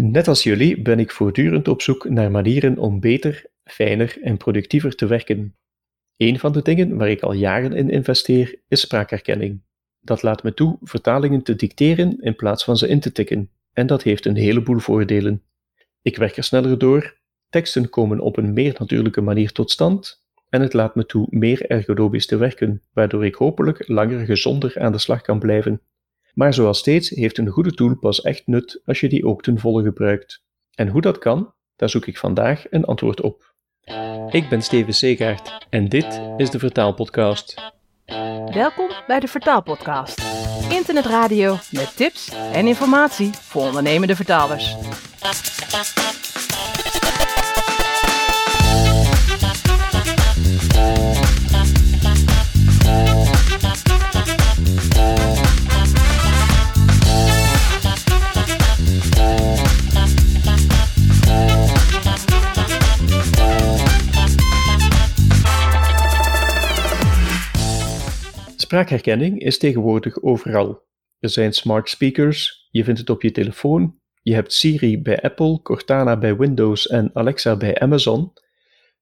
Net als jullie ben ik voortdurend op zoek naar manieren om beter, fijner en productiever te werken. Een van de dingen waar ik al jaren in investeer is spraakherkenning. Dat laat me toe vertalingen te dicteren in plaats van ze in te tikken, en dat heeft een heleboel voordelen. Ik werk er sneller door, teksten komen op een meer natuurlijke manier tot stand, en het laat me toe meer ergonomisch te werken, waardoor ik hopelijk langer gezonder aan de slag kan blijven. Maar zoals steeds heeft een goede tool pas echt nut als je die ook ten volle gebruikt. En hoe dat kan, daar zoek ik vandaag een antwoord op. Ik ben Steven Segaert en dit is de Vertaalpodcast. Welkom bij de Vertaalpodcast. Internetradio met tips en informatie voor ondernemende vertalers. Spraakherkenning is tegenwoordig overal. Er zijn smart speakers, je vindt het op je telefoon, je hebt Siri bij Apple, Cortana bij Windows en Alexa bij Amazon,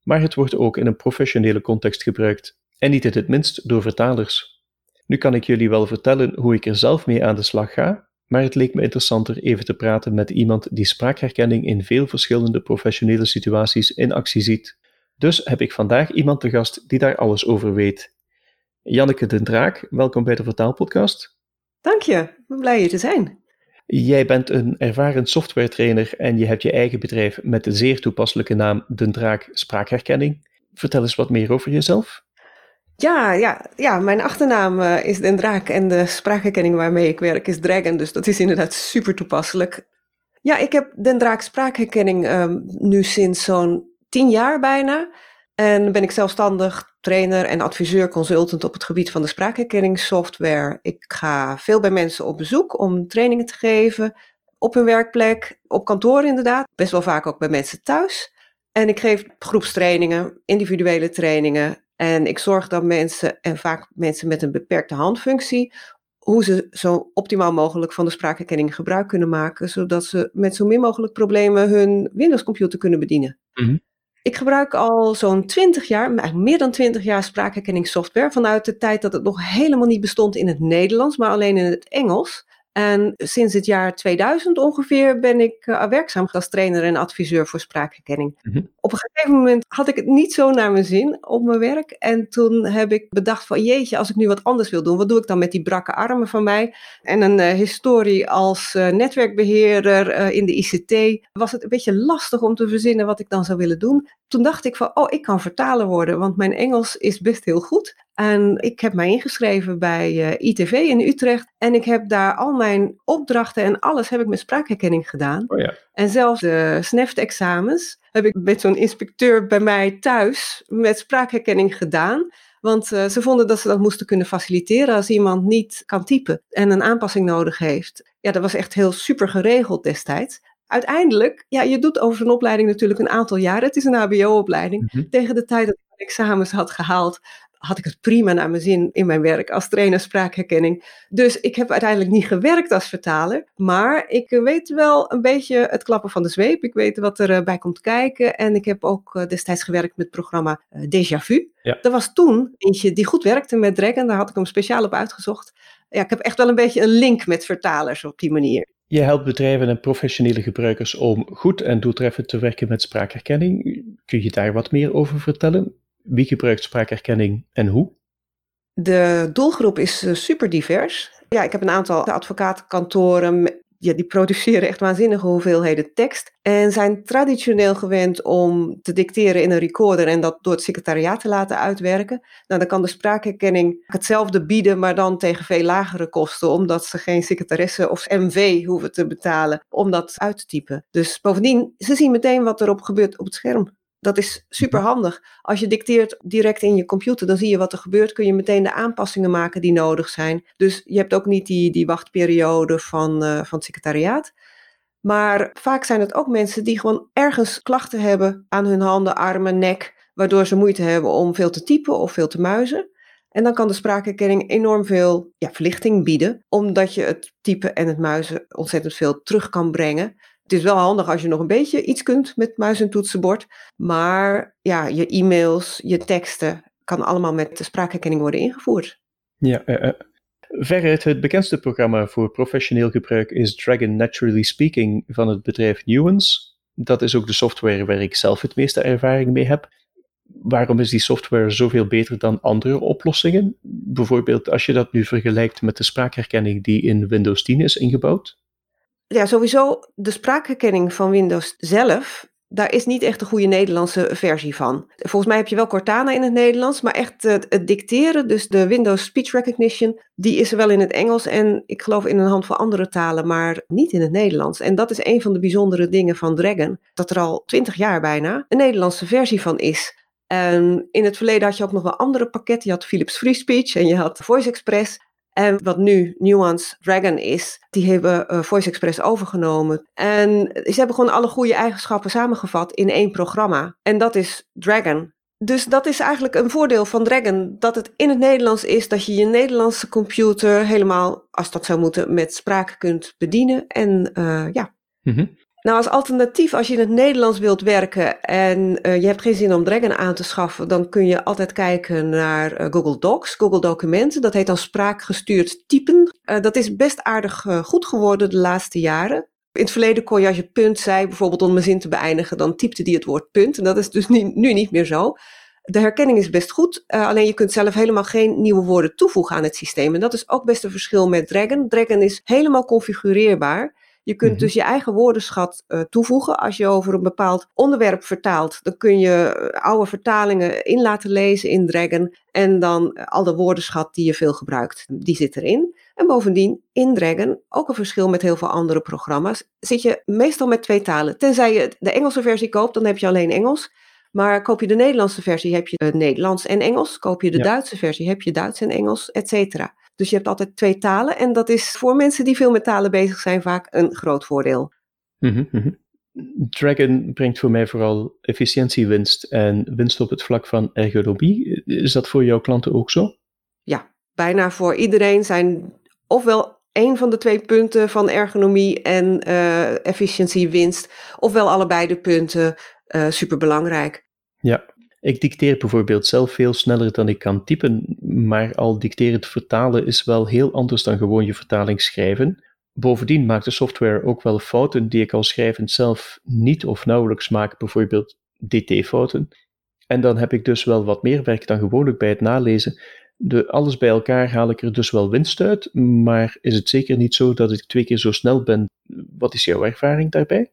maar het wordt ook in een professionele context gebruikt, en niet in het minst door vertalers. Nu kan ik jullie wel vertellen hoe ik er zelf mee aan de slag ga, maar het leek me interessanter even te praten met iemand die spraakherkenning in veel verschillende professionele situaties in actie ziet. Dus heb ik vandaag iemand te gast die daar alles over weet. Janneke den Draak, welkom bij de Vertaalpodcast. Dank je, ik ben blij hier te zijn. Jij bent een ervaren software trainer en je hebt je eigen bedrijf met de zeer toepasselijke naam Den Draak Spraakherkenning. Vertel eens wat meer over jezelf. Ja, ja, ja mijn achternaam uh, is Den Draak en de spraakherkenning waarmee ik werk is Dragon, dus dat is inderdaad super toepasselijk. Ja, ik heb Den Draak Spraakherkenning um, nu sinds zo'n tien jaar bijna. En ben ik zelfstandig trainer en adviseur consultant op het gebied van de spraakherkenningssoftware. Ik ga veel bij mensen op bezoek om trainingen te geven. Op hun werkplek, op kantoor inderdaad. Best wel vaak ook bij mensen thuis. En ik geef groepstrainingen, individuele trainingen. En ik zorg dat mensen, en vaak mensen met een beperkte handfunctie, hoe ze zo optimaal mogelijk van de spraakherkenning gebruik kunnen maken, zodat ze met zo min mogelijk problemen hun Windows computer kunnen bedienen. Mm ik gebruik al zo'n 20 jaar, meer dan 20 jaar spraakherkenningssoftware. Vanuit de tijd dat het nog helemaal niet bestond in het Nederlands, maar alleen in het Engels. En sinds het jaar 2000 ongeveer ben ik uh, werkzaam als trainer en adviseur voor spraakherkenning. Mhm. Op een gegeven moment had ik het niet zo naar mijn zin op mijn werk. En toen heb ik bedacht van jeetje, als ik nu wat anders wil doen, wat doe ik dan met die brakke armen van mij? En een uh, historie als uh, netwerkbeheerder in de ICT was het een beetje lastig om te verzinnen wat ik dan zou willen doen. Toen dacht ik van, oh, ik kan vertaler worden, want mijn Engels is best heel goed. En ik heb mij ingeschreven bij uh, ITV in Utrecht. En ik heb daar al mijn opdrachten en alles heb ik met spraakherkenning gedaan. Oh ja. En zelfs de SNEFT-examens heb ik met zo'n inspecteur bij mij thuis met spraakherkenning gedaan. Want uh, ze vonden dat ze dat moesten kunnen faciliteren als iemand niet kan typen en een aanpassing nodig heeft. Ja, dat was echt heel super geregeld destijds. Uiteindelijk, ja, je doet over een opleiding natuurlijk een aantal jaar. Het is een HBO-opleiding. Mhm. Tegen de tijd dat ik examens had gehaald, had ik het prima naar mijn zin in mijn werk als trainer spraakherkenning. Dus ik heb uiteindelijk niet gewerkt als vertaler, maar ik weet wel een beetje het klappen van de zweep. Ik weet wat erbij bij komt kijken en ik heb ook eh, destijds gewerkt met het programma uh, Déjà Vu. Ja. Er was toen eentje die goed werkte met Dragon, daar had ik hem speciaal op uitgezocht. Ja, ik heb echt wel een beetje een link met vertalers op die manier. Je helpt bedrijven en professionele gebruikers om goed en doeltreffend te werken met spraakherkenning. Kun je daar wat meer over vertellen? Wie gebruikt spraakherkenning en hoe? De doelgroep is eh, super divers. Ja, ik heb een aantal advocatenkantoren. Ja, die produceren echt waanzinnige hoeveelheden tekst. En zijn traditioneel gewend om te dicteren in een recorder en dat door het secretariaat te laten uitwerken. Nou, dan kan de spraakherkenning hetzelfde bieden, maar dan tegen veel lagere kosten, omdat ze geen secretaresse of MV hoeven te betalen om dat uit te typen. Dus bovendien, ze zien meteen wat erop gebeurt op het scherm. Dat is super handig. Als je dicteert direct in je computer, dan zie je wat er gebeurt. Kun je meteen de aanpassingen maken die nodig zijn. Dus je hebt ook niet die, die wachtperiode van, uh, van het secretariaat. Maar vaak zijn het ook mensen die gewoon ergens klachten hebben aan hun handen, armen, nek, waardoor ze moeite hebben om veel te typen of veel te muizen. En dan kan de spraakherkenning enorm veel ja, verlichting bieden, omdat je het typen en het muizen ontzettend veel terug kan brengen. Het is wel handig als je nog een beetje iets kunt met muis en toetsenbord. Maar ja, je e-mails, je teksten, kan allemaal met de spraakherkenning worden ingevoerd. Ja, uh, het bekendste programma voor professioneel gebruik is Dragon Naturally Speaking van het bedrijf Nuance. Dat is ook de software waar ik zelf het meeste ervaring mee heb. Waarom is die software zoveel beter dan andere oplossingen? Bijvoorbeeld als je dat nu vergelijkt met de spraakherkenning die in Windows 10 is ingebouwd. Ja, sowieso de spraakherkenning van Windows zelf daar is niet echt een goede Nederlandse versie van. Volgens mij heb je wel Cortana in het Nederlands, maar echt het, het, dicteren, dus de Windows Speech Recognition, die is er wel in het Engels en ik geloof in een handvol andere talen, maar niet in het Nederlands. En dat is een van de bijzondere dingen van Dragon, dat er al twintig jaar bijna een Nederlandse versie van is. In het verleden had je ook nog wel andere pakketten. Je had Philips Free Speech en je had Voice Express. En wat nu Nuance Dragon is, die hebben uh, Voice Express overgenomen. En ze hebben gewoon alle goede eigenschappen samengevat in één programma. En dat is Dragon. Dus dat is eigenlijk een voordeel van Dragon, dat het in het Nederlands is, dat je je Nederlandse computer helemaal, als dat zou moeten, met spraak kunt bedienen. En uh, ja. Mm nou, als alternatief, als je in het Nederlands wilt werken en uh, je hebt geen zin om Dragon aan te schaffen, dan kun je altijd kijken naar uh, Google Docs, Google Documenten. Dat heet dan spraakgestuurd typen. Uh, dat is best aardig goed geworden de laatste jaren. In het verleden kon je als je punt zei, bijvoorbeeld om een zin te beëindigen, dan typte die het woord punt. En dat is dus nu, nu niet meer zo. De herkenning is best goed, alleen je kunt zelf helemaal geen nieuwe woorden toevoegen aan het systeem. En dat is ook best een verschil met Dragon. Dragon is helemaal configureerbaar. Je kunt mhm. dus je eigen woordenschat uh, toevoegen. Als je over een bepaald onderwerp vertaalt, dan kun je eh, oude vertalingen in laten lezen in Dragon. En dan uh, al de woordenschat die je veel gebruikt, die zit erin. En bovendien, in Dragon, ook een verschil met heel veel andere programma's, zit je meestal met twee talen. Tenzij je de Engelse versie koopt, dan heb je alleen Engels. Maar koop je de Nederlandse versie, heb je Nederlands en Engels. Koop je de Duitse versie, heb je Duits en Engels, et cetera. Dus je hebt altijd twee talen en dat is voor mensen die veel met talen bezig zijn vaak een groot voordeel. Mm -hmm. Dragon brengt voor mij vooral efficiëntiewinst en winst op het vlak van ergonomie. Is dat voor jouw klanten ook zo? Ja, bijna voor iedereen zijn ofwel een van de twee punten van ergonomie en uh, efficiëntiewinst, ofwel allebei de punten uh, superbelangrijk. Ja, ik dicteer bijvoorbeeld zelf veel sneller dan ik kan typen, maar al dicterend vertalen is wel heel anders dan gewoon je vertaling schrijven. Bovendien maakt de software ook wel fouten die ik al schrijvend zelf niet of nauwelijks maak, bijvoorbeeld dt-fouten. En dan heb ik dus wel wat meer werk dan gewoonlijk bij het nalezen. De, alles bij elkaar haal ik er dus wel winst uit, maar is het zeker niet zo dat ik twee keer zo snel ben? Wat is jouw ervaring daarbij?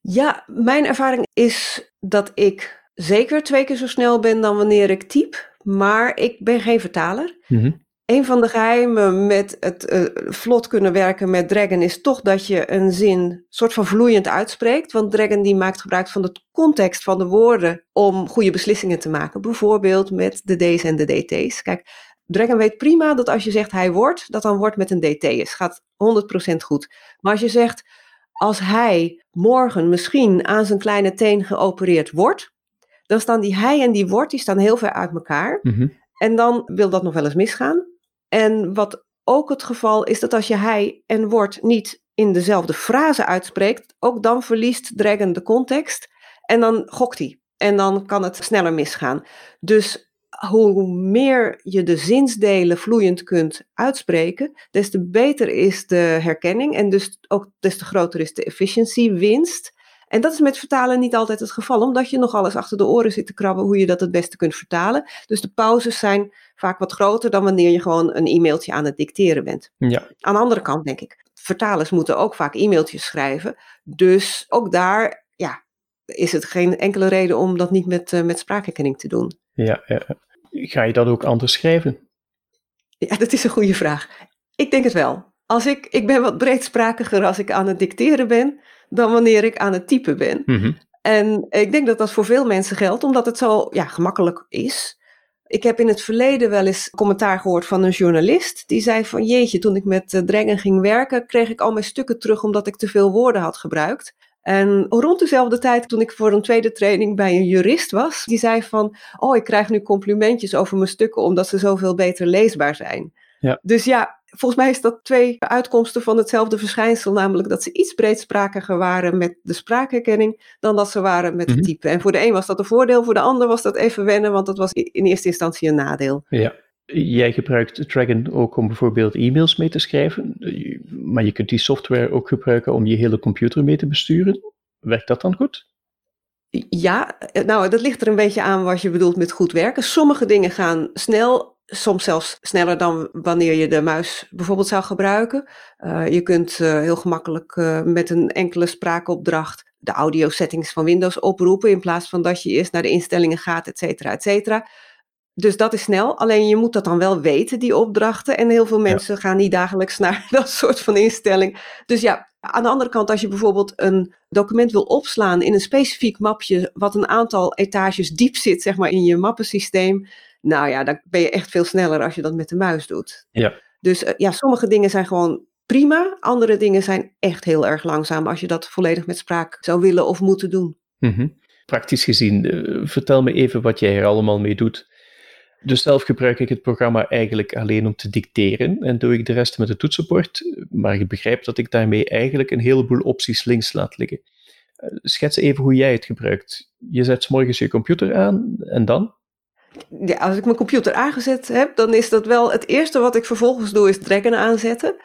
Ja, mijn ervaring is dat ik zeker twee keer zo snel ben dan wanneer ik type, maar ik ben geen vertaler. Mm Een van de geheimen met het uh, vlot kunnen werken met Dragon is toch dat je een zin soort van vloeiend uitspreekt. Want Dragon die maakt gebruik van de context van de woorden om goede beslissingen te maken. Bijvoorbeeld met de D's en de DT's. Kijk, Dragon weet prima dat als je zegt hij wordt, dat dan wordt met een DT is. Gaat 100% goed. Maar als je zegt als hij morgen misschien aan zijn kleine teen geopereerd wordt, dan staan die hij en die wordt, die staan heel ver uit elkaar. Mhm. En dan wil dat nog wel eens misgaan. En wat ook het geval is dat als je hij en wordt niet in dezelfde frase uitspreekt, ook dan verliest Dragon de context en dan gokt hij. En dan kan het sneller misgaan. Dus hoe meer je de zinsdelen vloeiend kunt uitspreken, des te beter is de herkenning en dus ook des te groter is de efficiëntiewinst. En dat is met vertalen niet altijd het geval, omdat je nog alles achter de oren zit te krabben hoe je dat het beste kunt vertalen. Dus de pauzes zijn vaak wat groter dan wanneer je gewoon een e-mailtje aan het dicteren bent. Ja. Aan de andere kant denk ik, vertalers moeten ook vaak e-mailtjes schrijven. Dus ook daar ja, is het geen enkele reden om dat niet met, uh, met spraakherkenning te doen. Ja, ja, ga je dat ook anders schrijven? Ja, dat is een goede vraag. Ik denk het wel. Als ik, ik ben wat breedsprakiger als ik aan het dicteren ben dan wanneer ik aan het typen ben. Mhm. En ik denk dat dat voor veel mensen geldt, omdat het zo ja, gemakkelijk is. Ik heb in het verleden wel eens commentaar gehoord van een journalist. Die zei van jeetje, toen ik met uh, Dragon ging werken, kreeg ik al mijn stukken terug omdat ik te veel woorden had gebruikt. En rond dezelfde tijd, toen ik voor een tweede training bij een jurist was, die zei van, oh, ik krijg nu complimentjes over mijn stukken omdat ze zoveel beter leesbaar zijn. Ja. Dus ja, volgens mij is dat twee uitkomsten van hetzelfde verschijnsel, namelijk dat ze iets breedsprakiger waren met de spraakherkenning dan dat ze waren met het Mhm. typen. En voor de een was dat een voordeel, voor de ander was dat even wennen, want dat was in eerste instantie een nadeel. Ja. Jij gebruikt Dragon ook om bijvoorbeeld e-mails mee te schrijven, maar je kunt die software ook gebruiken om je hele computer mee te besturen. Werkt dat dan goed? Ja, nou, dat ligt er een beetje aan wat je bedoelt met goed werken. Sommige dingen gaan snel, soms zelfs sneller dan wanneer je de muis bijvoorbeeld zou gebruiken. Eh, je kunt eh, heel gemakkelijk eh, met een enkele spraakopdracht de audio settings van Windows oproepen in plaats van dat je eerst naar de instellingen gaat, et cetera, et cetera. Dus dat is snel, alleen je moet dat dan wel weten, die opdrachten. En heel veel mensen gaan niet dagelijks naar dat soort van instelling. Dus ja, aan de andere kant, als je bijvoorbeeld een document wil opslaan in een specifiek mapje, wat een aantal etages diep zit, zeg maar, in je mappensysteem. Nou ja, dan ben je echt veel sneller als je dat met de muis doet. Ja. Dus eh, ja, sommige dingen zijn gewoon prima. Andere dingen zijn echt heel erg langzaam als je dat volledig met spraak zou willen of moeten doen. Mhm. Praktisch gezien, eh, vertel me even wat jij er allemaal mee doet. Dus zelf gebruik ik het programma eigenlijk alleen om te dicteren en doe ik de rest met het toetsenbord. Maar je begrijpt dat ik daarmee eigenlijk een heleboel opties links laat liggen. Eh, Schets even hoe jij het gebruikt. Je zet 's morgens je computer aan en dan? Ja, als ik mijn computer aangezet heb, dan is dat wel het eerste wat ik vervolgens doe, is Dragon aanzetten.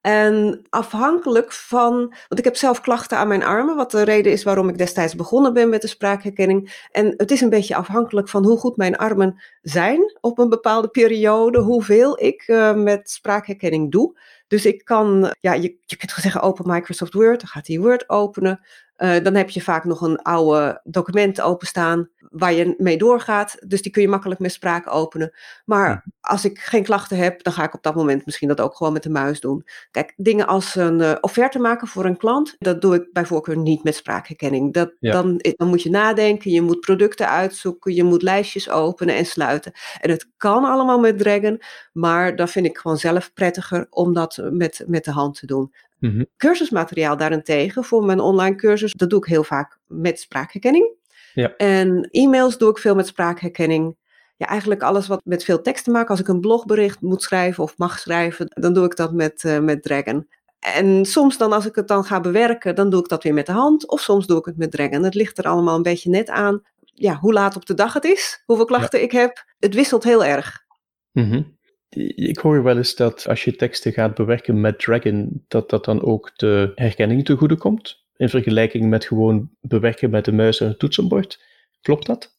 En afhankelijk van, want ik heb zelf klachten aan mijn armen, wat de reden is waarom ik destijds begonnen ben met de spraakherkenning. En het is een beetje afhankelijk van hoe goed mijn armen zijn op een bepaalde periode, hoeveel ik eh, met spraakherkenning doe. Dus ik kan, ja, je, je kunt zeggen open Microsoft Word, dan gaat hij Word openen. Eh, dan heb je vaak nog een oude document openstaan waar je mee doorgaat. Dus die kun je makkelijk met spraak openen. Maar als ik geen klachten heb, dan ga ik op dat moment misschien dat ook gewoon met de muis doen. Kijk, dingen als een eh, offerte maken voor een klant, dat doe ik bij voorkeur niet met spraakherkenning. Dat, Ja. dan, dan moet je nadenken, je moet producten uitzoeken, je moet lijstjes openen en sluiten. En het kan allemaal met Dragon, maar dat vind ik gewoon zelf prettiger om dat met, met de hand te doen. Mhm. Cursusmateriaal daarentegen, voor mijn online cursus, dat doe ik heel vaak met spraakherkenning. Ja. En e-mails doe ik veel met spraakherkenning. Ja, eigenlijk alles wat met veel tekst te maken. Als ik een blogbericht moet schrijven of mag schrijven, dan doe ik dat met, eh, met Dragon. En soms dan als ik het dan ga bewerken, dan doe ik dat weer met de hand. Of soms doe ik het met Dragon. Het ligt er allemaal een beetje net aan ja, hoe laat op de dag het is, hoeveel klachten ik heb. Het wisselt heel erg. Mhm. Ik hoor wel eens dat als je teksten gaat bewerken met Dragon, dat dat dan ook de herkenning te goede komt. In vergelijking met gewoon bewerken met de muis en het toetsenbord. Klopt dat?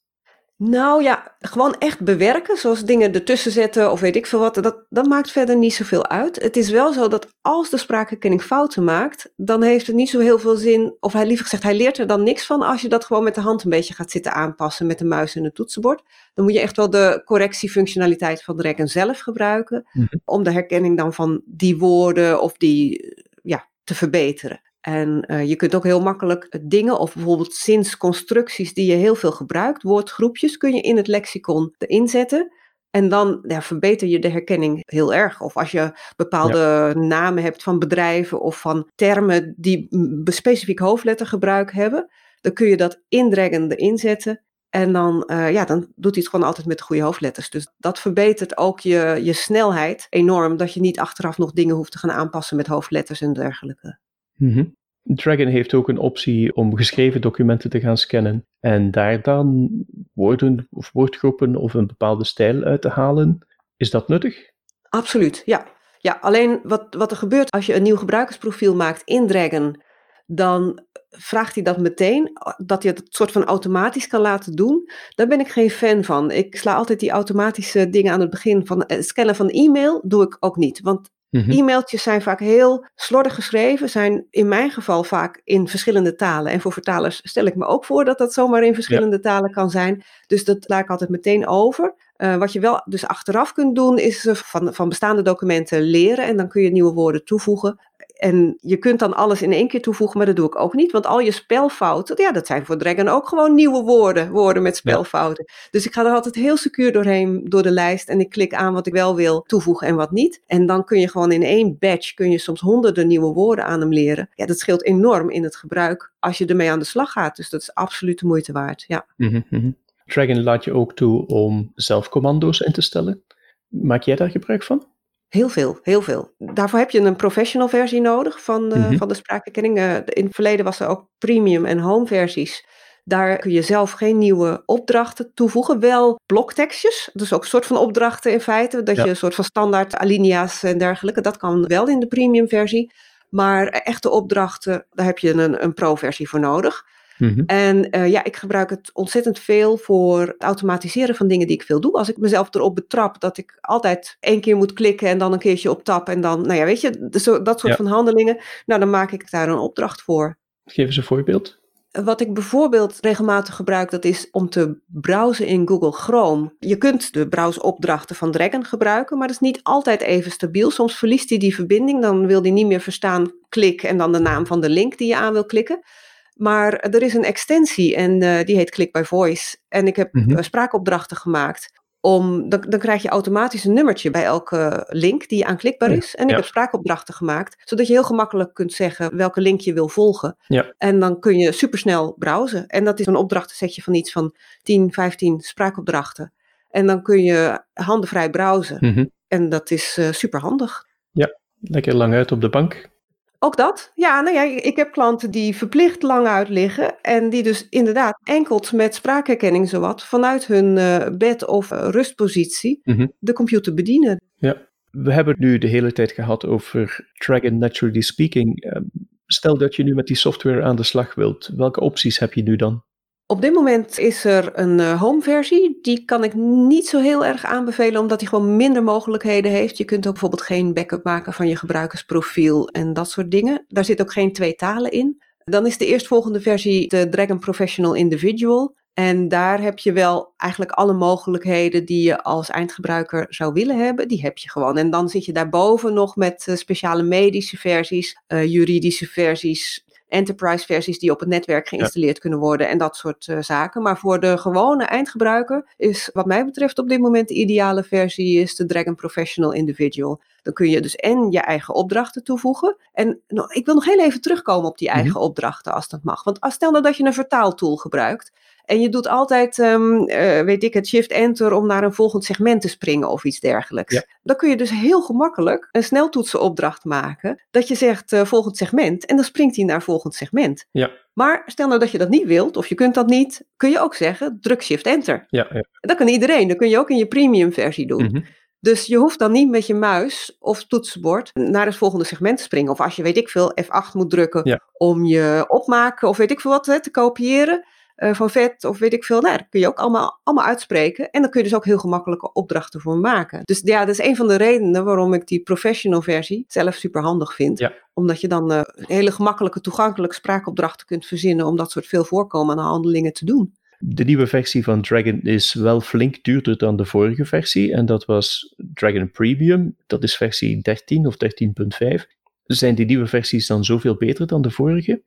Nou ja, gewoon echt bewerken, zoals dingen ertussen zetten of weet ik veel wat, dat, dat maakt verder niet zoveel uit. Het is wel zo dat als de spraakherkenning fouten maakt, dan heeft het niet zo heel veel zin, of hij liever gezegd, hij leert er dan niks van als je dat gewoon met de hand een beetje gaat zitten aanpassen met de muis en het toetsenbord. Dan moet je echt wel de correctiefunctionaliteit van Dragon zelf gebruiken, Mhm. om de herkenning dan van die woorden of die, ja, te verbeteren. En eh, je kunt ook heel makkelijk dingen of bijvoorbeeld zinsconstructies die je heel veel gebruikt, woordgroepjes, kun je in het lexicon erin zetten. En dan ja, verbeter je de herkenning heel erg. Of als je bepaalde namen hebt van bedrijven of van termen die specifiek hoofdlettergebruik hebben, dan kun je dat in Dragon erin zetten. En dan, eh, ja, dan doet hij het gewoon altijd met de goede hoofdletters. Dus dat verbetert ook je, je snelheid enorm. Dat je niet achteraf nog dingen hoeft te gaan aanpassen met hoofdletters en dergelijke. Mhm. Dragon heeft ook een optie om geschreven documenten te gaan scannen en daar dan woorden of woordgroepen of een bepaalde stijl uit te halen. Is dat nuttig? Absoluut, ja. Ja, alleen wat, wat er gebeurt als je een nieuw gebruikersprofiel maakt in Dragon, dan vraagt hij dat meteen, dat hij het soort van automatisch kan laten doen. Daar ben ik geen fan van. Ik sla altijd die automatische dingen aan het begin van het scannen van e-mail, doe ik ook niet. Want Mhm. E-mailtjes zijn vaak heel slordig geschreven, zijn in mijn geval vaak in verschillende talen. En voor vertalers stel ik me ook voor dat dat zomaar in verschillende talen kan zijn. Dus dat laat ik altijd meteen over. Uh, wat je wel dus achteraf kunt doen, is van, van bestaande documenten leren en dan kun je nieuwe woorden toevoegen. En je kunt dan alles in één keer toevoegen, maar dat doe ik ook niet. Want al je spelfouten, ja, dat zijn voor Dragon ook gewoon nieuwe woorden. Woorden met spelfouten. Ja. Dus ik ga er altijd heel secuur doorheen, door de lijst. En ik klik aan wat ik wel wil toevoegen en wat niet. En dan kun je gewoon in één batch, kun je soms honderden nieuwe woorden aan hem leren. Ja, dat scheelt enorm in het gebruik als je ermee aan de slag gaat. Dus dat is absoluut de moeite waard, ja. Mm -hmm. Dragon laat je ook toe om zelf commando's in te stellen. Maak jij daar gebruik van? Heel veel, heel veel. Daarvoor heb je een professional versie nodig van, uh, van de spraakherkenning. Uh, in het verleden was er ook premium en home versies. Daar kun je zelf geen nieuwe opdrachten toevoegen. Wel bloktekstjes, dus ook een soort van opdrachten in feite. Dat je een soort van standaard alinea's en dergelijke. Dat kan wel in de premium versie. Maar echte opdrachten, daar heb je een, een pro-versie voor nodig. Mhm. En uh, ja, ik gebruik het ontzettend veel voor het automatiseren van dingen die ik veel doe. Als ik mezelf erop betrap dat ik altijd één keer moet klikken en dan een keertje op tap en dan, nou ja, weet je, dat soort van handelingen. Nou, dan maak ik daar een opdracht voor. Geef eens een voorbeeld. Wat ik bijvoorbeeld regelmatig gebruik, dat is om te browsen in Google Chrome. Je kunt de browseopdrachten van Dragon gebruiken, maar dat is niet altijd even stabiel. Soms verliest hij die verbinding, dan wil hij niet meer verstaan klik en dan de naam van de link die je aan wil klikken. Maar er is een extensie en uh, die heet Click by Voice. En ik heb mm spraakopdrachten gemaakt. Om, dan, dan krijg je automatisch een nummertje bij elke link die aanklikbaar is. En ik heb spraakopdrachten gemaakt, zodat je heel gemakkelijk kunt zeggen welke link je wil volgen. Ja. En dan kun je supersnel browsen. En dat is een opdrachtensetje van iets van 10, 15 spraakopdrachten. En dan kun je handenvrij browsen. Mhm. En dat is uh, super handig. Ja, lekker lang uit op de bank. Ook dat. Ja, nou ja, ik heb klanten die verplicht lang uit liggen en die dus inderdaad enkel met spraakherkenning zowat vanuit hun uh, bed of uh, rustpositie Mhm. de computer bedienen. Ja, we hebben het nu de hele tijd gehad over Dragon Naturally Speaking. Uh, stel dat je nu met die software aan de slag wilt, welke opties heb je nu dan? Op dit moment is er een uh, home versie. Die kan ik niet zo heel erg aanbevelen, omdat die gewoon minder mogelijkheden heeft. Je kunt ook bijvoorbeeld geen backup maken van je gebruikersprofiel en dat soort dingen. Daar zit ook geen twee talen in. Dan is de eerstvolgende versie de Dragon Professional Individual. En daar heb je wel eigenlijk alle mogelijkheden die je als eindgebruiker zou willen hebben. Die heb je gewoon. En dan zit je daarboven nog met uh, speciale medische versies, uh, juridische versies, enterprise versies die op het netwerk geïnstalleerd ja. kunnen worden en dat soort uh, zaken. Maar voor de gewone eindgebruiker is wat mij betreft op dit moment de ideale versie is de Dragon Professional Individual. Dan kun je dus en je eigen opdrachten toevoegen. En nou, ik wil nog heel even terugkomen op die eigen mm -hmm. opdrachten als dat mag. Want als stel nou dat je een vertaaltool gebruikt. En je doet altijd, um, uh, weet ik het, shift-enter om naar een volgend segment te springen of iets dergelijks. Ja. Dan kun je dus heel gemakkelijk een sneltoetsenopdracht maken. Dat je zegt uh, volgend segment en dan springt hij naar volgend segment. Ja. Maar stel nou dat je dat niet wilt of je kunt dat niet, kun je ook zeggen druk shift-enter. Ja, ja. Dat kan iedereen, dat kun je ook in je premium versie doen. Mm -hmm. Dus je hoeft dan niet met je muis of toetsenbord naar het volgende segment te springen. Of als je, weet ik veel, F8 moet drukken ja. om je opmaken of weet ik veel wat hè, te kopiëren uh, van vet of weet ik veel. Nou, dat kun je ook allemaal, allemaal uitspreken. En dan kun je dus ook heel gemakkelijke opdrachten voor maken. Dus ja, dat is een van de redenen waarom ik die professional versie zelf super handig vind. Ja. Omdat je dan uh, hele gemakkelijke, toegankelijke spraakopdrachten kunt verzinnen om dat soort veel voorkomende handelingen te doen. De nieuwe versie van Dragon is wel flink duurder dan de vorige versie. En dat was Dragon Premium. Dat is versie 13 of 13.5. Zijn die nieuwe versies dan zoveel beter dan de vorige?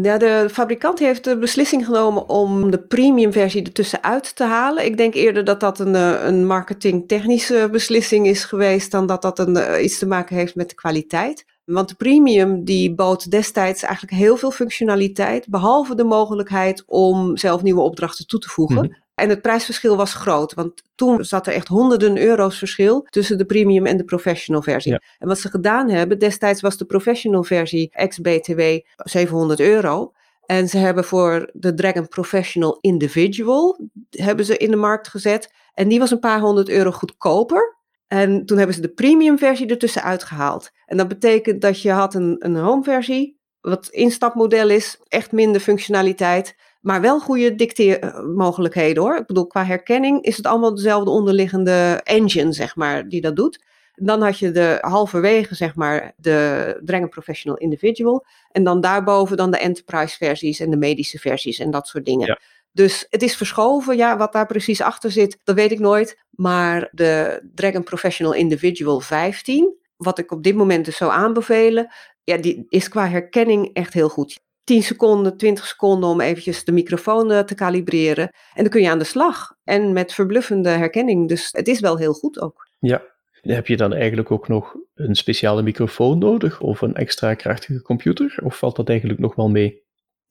Ja, de fabrikant heeft de beslissing genomen om de premium versie ertussenuit te halen. Ik denk eerder dat dat een, een marketingtechnische beslissing is geweest dan dat dat een, iets te maken heeft met de kwaliteit. Want de premium die bood destijds eigenlijk heel veel functionaliteit, behalve de mogelijkheid om zelf nieuwe opdrachten toe te voegen. Mm -hmm. En het prijsverschil was groot, want toen zat er echt honderden euro's verschil tussen de premium en de professional versie. Ja. En wat ze gedaan hebben, destijds was de professional versie ex-BTW 700 euro. En ze hebben voor de Dragon Professional Individual, hebben ze in de markt gezet. En die was een paar honderd euro goedkoper. En toen hebben ze de premium versie ertussen uitgehaald. En dat betekent dat je had een, een home versie, wat instapmodel is, echt minder functionaliteit. Maar wel goede dicteermogelijkheden hoor. Ik bedoel, qua herkenning is het allemaal dezelfde onderliggende engine, zeg maar, die dat doet. Dan had je de halverwege, zeg maar, de Dragon Professional Individual. En dan daarboven dan de enterprise versies en de medische versies en dat soort dingen. Ja. Dus het is verschoven. Ja, wat daar precies achter zit, dat weet ik nooit. Maar de Dragon Professional Individual 15, wat ik op dit moment dus zou aanbevelen, ja, die is qua herkenning echt heel goed. 10 seconden, 20 seconden om eventjes de microfoon te kalibreren. En dan kun je aan de slag. En met verbluffende herkenning. Dus het is wel heel goed ook. Ja. Heb je dan eigenlijk ook nog een speciale microfoon nodig? Of een extra krachtige computer? Of valt dat eigenlijk nog wel mee?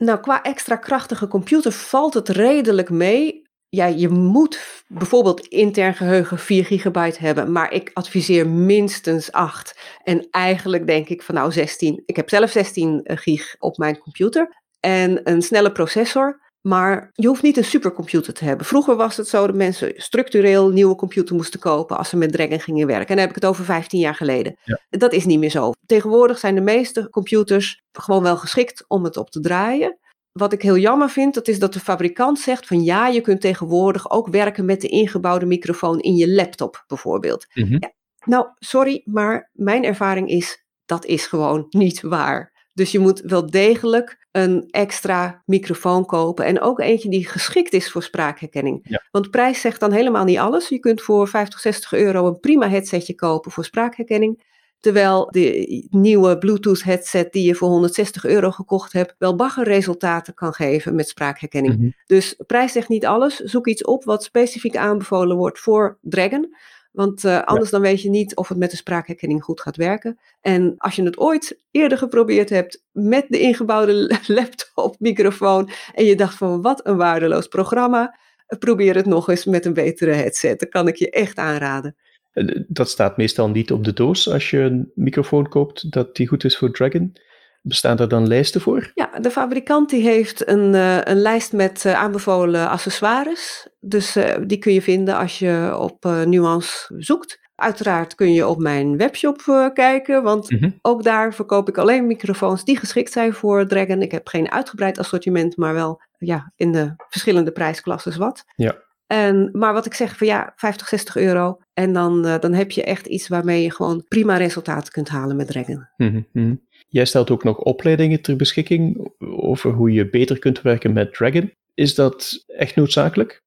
Nou, qua extra krachtige computer valt het redelijk mee. ja, je moet bijvoorbeeld intern geheugen 4 gigabyte hebben, maar ik adviseer minstens 8. En eigenlijk denk ik van nou 16. Ik heb zelf 16 eh, gig op mijn computer en een snelle processor. Maar je hoeft niet een supercomputer te hebben. Vroeger was het zo dat mensen structureel nieuwe computer moesten kopen als ze met Dragon gingen werken. En dan heb ik het over 15 jaar geleden. Dat is niet meer zo. Tegenwoordig zijn de meeste computers gewoon wel geschikt om het op te draaien. Wat ik heel jammer vind, dat is dat de fabrikant zegt van ja, je kunt tegenwoordig ook werken met de ingebouwde microfoon in je laptop bijvoorbeeld. Mhm. ja, nou, sorry, maar mijn ervaring is dat is gewoon niet waar. Dus je moet wel degelijk een extra microfoon kopen en ook eentje die geschikt is voor spraakherkenning. Ja. Want prijs zegt dan helemaal niet alles. Je kunt voor 50, 60 euro een prima headsetje kopen voor spraakherkenning. Terwijl de nieuwe Bluetooth headset die je voor 160 euro gekocht hebt, wel baggerresultaten kan geven met spraakherkenning. Mhm. Dus prijs zegt niet alles. Zoek iets op wat specifiek aanbevolen wordt voor Dragon. Want eh, anders dan weet je niet of het met de spraakherkenning goed gaat werken. En als je het ooit eerder geprobeerd hebt met de ingebouwde laptop microfoon en je dacht van wat een waardeloos programma, probeer het nog eens met een betere headset. Dat kan ik je echt aanraden. Eh, Dat staat meestal niet op de doos als je een microfoon koopt dat die goed is voor Dragon. Bestaan er dan lijsten voor? Ja, de fabrikant die heeft een, eh, een lijst met eh, aanbevolen accessoires. Dus eh, die kun je vinden als je op Nuance zoekt. Uiteraard kun je op mijn webshop kijken, want Mhm. ook daar verkoop ik alleen microfoons die geschikt zijn voor Dragon. Ik heb geen uitgebreid assortiment, maar wel ja, in de verschillende prijsklassen wat. Ja. En, maar wat ik zeg van ja, 50, 60 euro. En dan, eh, dan heb je echt iets waarmee je gewoon prima resultaten kunt halen met Dragon. Mhm, mhm. Jij stelt ook nog opleidingen ter beschikking over hoe je beter kunt werken met Dragon. Is dat echt noodzakelijk?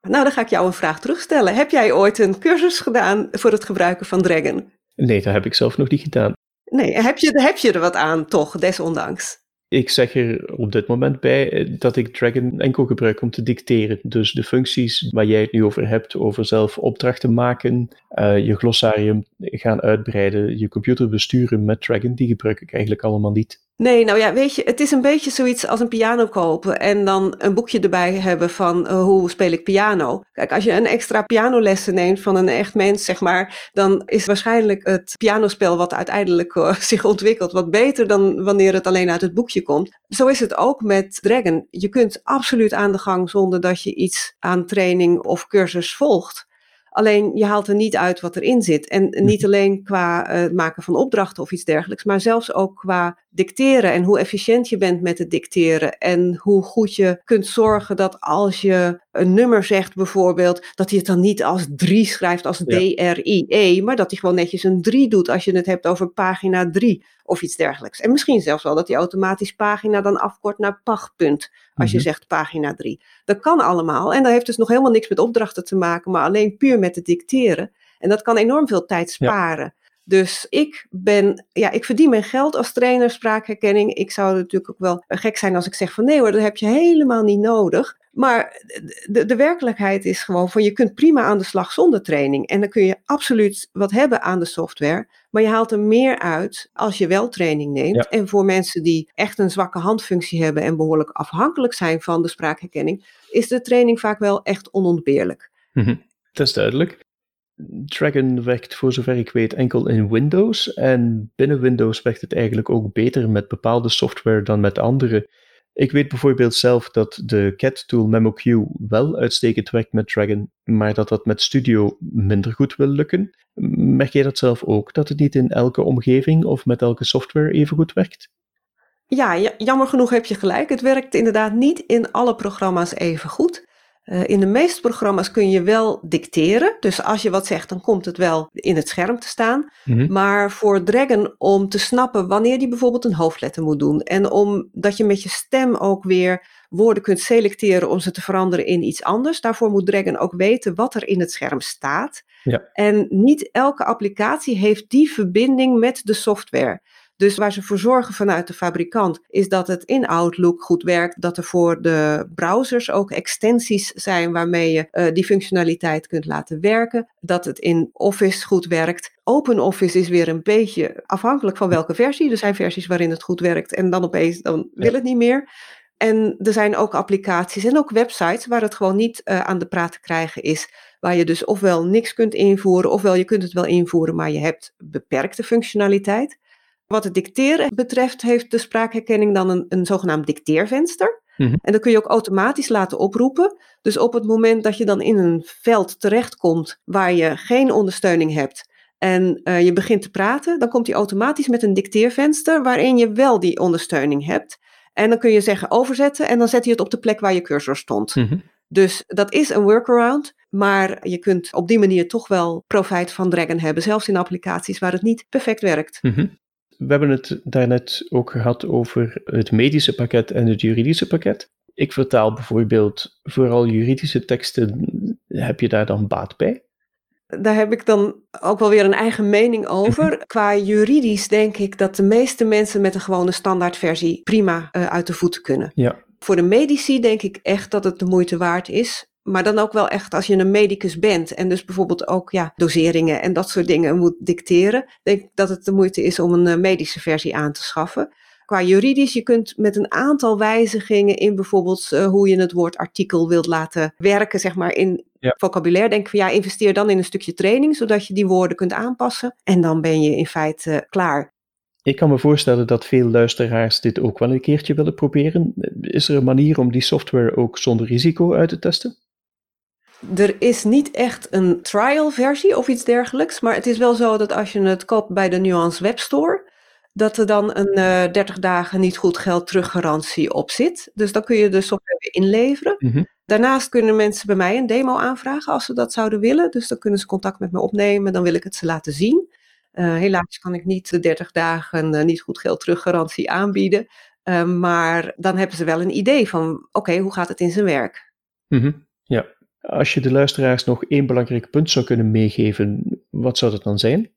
Nou, dan ga ik jou een vraag terugstellen. Heb jij ooit een cursus gedaan voor het gebruiken van Dragon? Nee, dat heb ik zelf nog niet gedaan. Nee, heb je, heb je er wat aan, toch, desondanks? Ik zeg er op dit moment bij eh, dat ik Dragon enkel gebruik om te dicteren. Dus de functies waar jij het nu over hebt, over zelf opdrachten maken, eh, je glossarium gaan uitbreiden, je computer besturen met Dragon, die gebruik ik eigenlijk allemaal niet. Nee, nou ja, weet je, het is een beetje zoiets als een piano kopen en dan een boekje erbij hebben van eh, hoe speel ik piano. Kijk, als je een extra pianolessen neemt van een echt mens, zeg maar, dan is waarschijnlijk het pianospel wat uiteindelijk eh, zich ontwikkelt wat beter dan wanneer het alleen uit het boekje komt. Zo is het ook met Dragon. Je kunt absoluut aan de gang zonder dat je iets aan training of cursus volgt. Alleen je haalt er niet uit wat erin zit. En niet alleen qua eh, het maken van opdrachten of iets dergelijks, maar zelfs ook qua dicteren en hoe efficiënt je bent met het dicteren. En hoe goed je kunt zorgen dat als je een nummer zegt bijvoorbeeld, dat hij het dan niet als 3 schrijft, als Ja. D-R-I-E, maar dat hij gewoon netjes een 3 doet als je het hebt over pagina 3 of iets dergelijks. En misschien zelfs wel dat hij automatisch pagina dan afkort naar pagpunt, als je Mhm. zegt pagina 3. Dat kan allemaal. En dat heeft dus nog helemaal niks met opdrachten te maken, maar alleen puur met het dicteren. En dat kan enorm veel tijd Ja. Dus ik ben, ja, ik verdien mijn geld als trainer spraakherkenning. Ik zou natuurlijk ook wel gek zijn als ik zeg van nee hoor, dat heb je helemaal niet nodig. Maar de, de werkelijkheid is gewoon van je kunt prima aan de slag zonder training. En dan kun je absoluut wat hebben aan de software. Maar je haalt er meer uit als je wel training neemt. Ja. En voor mensen die echt een zwakke handfunctie hebben en behoorlijk afhankelijk zijn van de spraakherkenning, is de training vaak wel echt onontbeerlijk. Mhm, Dat is duidelijk. Dragon werkt voor zover ik weet enkel in Windows en binnen Windows werkt het eigenlijk ook beter met bepaalde software dan met andere. Ik weet bijvoorbeeld zelf dat de CAT-tool MemoQ wel uitstekend werkt met Dragon, maar dat dat met Studio minder goed wil lukken. Merk jij dat zelf ook, dat het niet in elke omgeving of met elke software even goed werkt? Ja, ja, jammer genoeg heb je gelijk. Het werkt inderdaad niet in alle programma's even goed. Eh, in de meeste programma's kun je wel dicteren. Dus als je wat zegt, dan komt het wel in het scherm te staan. Mhm. Maar voor Dragon om te snappen wanneer die bijvoorbeeld een hoofdletter moet doen. En omdat je met je stem ook weer woorden kunt selecteren om ze te veranderen in iets anders. Daarvoor moet Dragon ook weten wat er in het scherm staat. Ja. En niet elke applicatie heeft die verbinding met de software. Dus waar ze voor zorgen vanuit de fabrikant is dat het in Outlook goed werkt, dat er voor de browsers ook extensies zijn waarmee je eh, die functionaliteit kunt laten werken, dat het in Office goed werkt. OpenOffice is weer een beetje afhankelijk van welke versie. Er zijn versies waarin het goed werkt en dan opeens dan wil het niet meer. En er zijn ook applicaties en ook websites waar het gewoon niet uh, aan de praat te krijgen is. Waar je dus ofwel niks kunt invoeren, ofwel je kunt het wel invoeren, maar je hebt beperkte functionaliteit. Wat het dicteren betreft heeft de spraakherkenning dan een, een zogenaamd dicteervenster. Mhm. En dat kun je ook automatisch laten oproepen. Dus op het moment dat je dan in een veld terechtkomt waar je geen ondersteuning hebt en uh, je begint te praten, dan komt hij automatisch met een dicteervenster waarin je wel die ondersteuning hebt. En dan kun je zeggen overzetten en dan zet hij het op de plek waar je cursor stond. Mhm. Dus dat is een workaround, maar je kunt op die manier toch wel profijt van Dragon hebben, zelfs in applicaties waar het niet perfect werkt. Mhm. We hebben het daarnet ook gehad over het medische pakket en het juridische pakket. Ik vertaal bijvoorbeeld vooral juridische teksten. Heb je daar dan baat bij? Daar heb ik dan ook wel weer een eigen mening over. Qua juridisch denk ik dat de meeste mensen met een gewone standaardversie prima uh, uit de voeten kunnen. Ja. Voor de medici denk ik echt dat het de moeite waard is. Maar dan ook wel echt als je een medicus bent en dus bijvoorbeeld ook ja, doseringen en dat soort dingen moet dicteren, denk ik dat het de moeite is om een uh, medische versie aan te schaffen. Qua juridisch, je kunt met een aantal wijzigingen in bijvoorbeeld uh, hoe je het woord artikel wilt laten werken, zeg maar in ja. vocabulaire, denk ik van ja, investeer dan in een stukje training, zodat je die woorden kunt aanpassen. En dan ben je in feite klaar. Ik kan me voorstellen dat veel luisteraars dit ook wel een keertje willen proberen. Is er een manier om die software ook zonder risico uit te testen? Er is niet echt een trial versie of iets dergelijks, maar het is wel zo dat als je het koopt bij de Nuance Webstore, dat er dan een uh, eh, 30 dagen niet goed geld teruggarantie op zit. Dus dan kun je de software inleveren. Mhm. Daarnaast kunnen mensen bij mij een demo aanvragen als ze dat zouden willen. Dus dan kunnen ze contact met me opnemen, dan wil ik het ze laten zien. Uh, helaas kan ik niet de 30 dagen uh, niet goed geld teruggarantie aanbieden. Uh, maar dan hebben ze wel een idee van, oké, hoe gaat het in zijn werk? Ja, als je de luisteraars nog één belangrijk punt zou kunnen meegeven, wat zou dat dan zijn?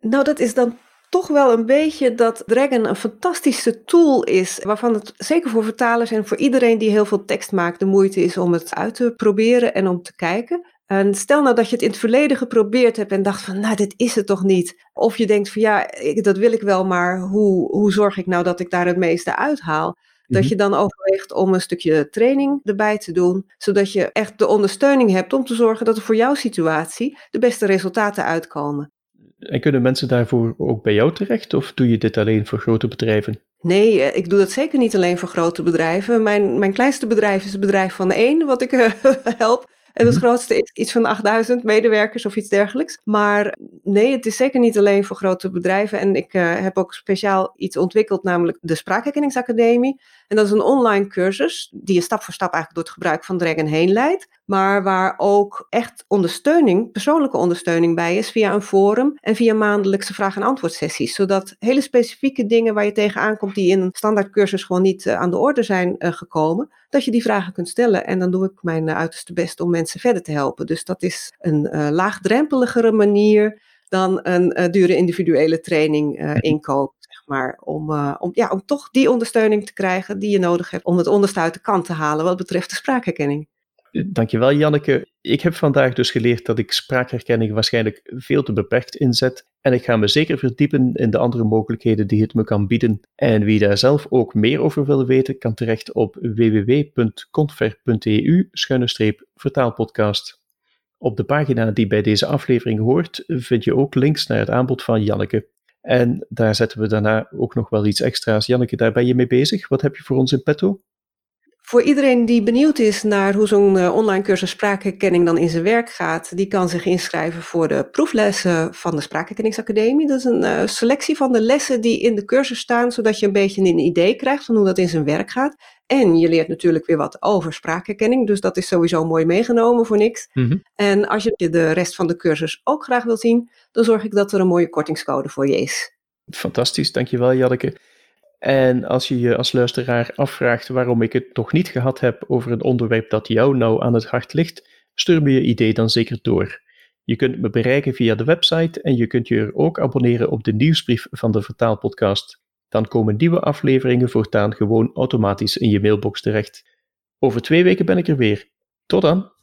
Nou, dat is dan toch wel een beetje dat Dragon een fantastische tool is, waarvan het zeker voor vertalers en voor iedereen die heel veel tekst maakt de moeite is om het uit te proberen en om te kijken. En stel nou dat je het in het verleden geprobeerd hebt en dacht van, nou, dit is het toch niet. Of je denkt van, ja, dat wil ik wel, maar hoe, hoe zorg ik nou dat ik daar het meeste uithaal? Dat mhm. je dan overweegt om een stukje training erbij te doen, zodat je echt de ondersteuning hebt om te zorgen dat er voor jouw situatie de beste resultaten uitkomen. En kunnen mensen daarvoor ook bij jou terecht of doe je dit alleen voor grote bedrijven? Nee, eh, ik doe dat zeker niet alleen voor grote bedrijven. Mijn, mijn kleinste bedrijf is een bedrijf van één, wat ik uh, help. En het mhm. grootste is iets van 8000 medewerkers of iets dergelijks. Maar nee, het is zeker niet alleen voor grote bedrijven. En ik uh, heb ook speciaal iets ontwikkeld, namelijk de Spraakherkenningsacademie. En dat is een online cursus die je stap voor stap eigenlijk door het gebruik van Dragon heen leidt. Maar waar ook echt ondersteuning, persoonlijke ondersteuning bij is via een forum en via maandelijkse vraag- en antwoordsessies. Zodat hele specifieke dingen waar je tegenaan komt die in een standaard cursus gewoon niet uh, aan de orde zijn uh, gekomen, dat je die vragen kunt stellen. En dan doe ik mijn uh, uiterste best om mensen verder te helpen. Dus dat is een laagdrempeligere manier dan een dure individuele training inkoop maar, om, uh, om, ja, om toch die ondersteuning te krijgen die je nodig hebt om het onderste uit de kant te halen wat betreft de spraakherkenning. Dankjewel Janneke. Ik heb vandaag dus geleerd dat ik spraakherkenning waarschijnlijk veel te beperkt inzet. En ik ga me zeker verdiepen in de andere mogelijkheden die het me kan bieden. En wie daar zelf ook meer over wil weten, kan terecht op www.confer.eu-vertaalpodcast. Op de pagina die bij deze aflevering hoort, vind je ook links naar het aanbod van Janneke. En daar zetten we daarna ook nog wel iets extra's. Janneke, daar ben je mee bezig. Wat heb je voor ons in petto? Voor iedereen die benieuwd is naar hoe zo'n uh, online cursus spraakherkenning dan in zijn werk gaat, die kan zich inschrijven voor de proeflessen van de Spraakherkenningsacademie. Dat is een uh, selectie van de lessen die in de cursus staan, zodat je een beetje een idee krijgt van hoe dat in zijn werk gaat. En je leert natuurlijk weer wat over spraakherkenning, dus dat is sowieso mooi meegenomen voor niks. Mm En als je de rest van de cursus ook graag wilt zien, dan zorg ik dat er een mooie kortingscode voor je is. Fantastisch, dankjewel Janneke. En als je je als luisteraar afvraagt waarom ik het toch niet gehad heb over een onderwerp dat jou nou aan het hart ligt, stuur me je idee dan zeker door. Je kunt me bereiken via de website en je kunt je er ook abonneren op de nieuwsbrief van de Vertaalpodcast. Dan komen nieuwe afleveringen voortaan gewoon automatisch in je mailbox terecht. Over twee weken ben ik er weer. Tot dan!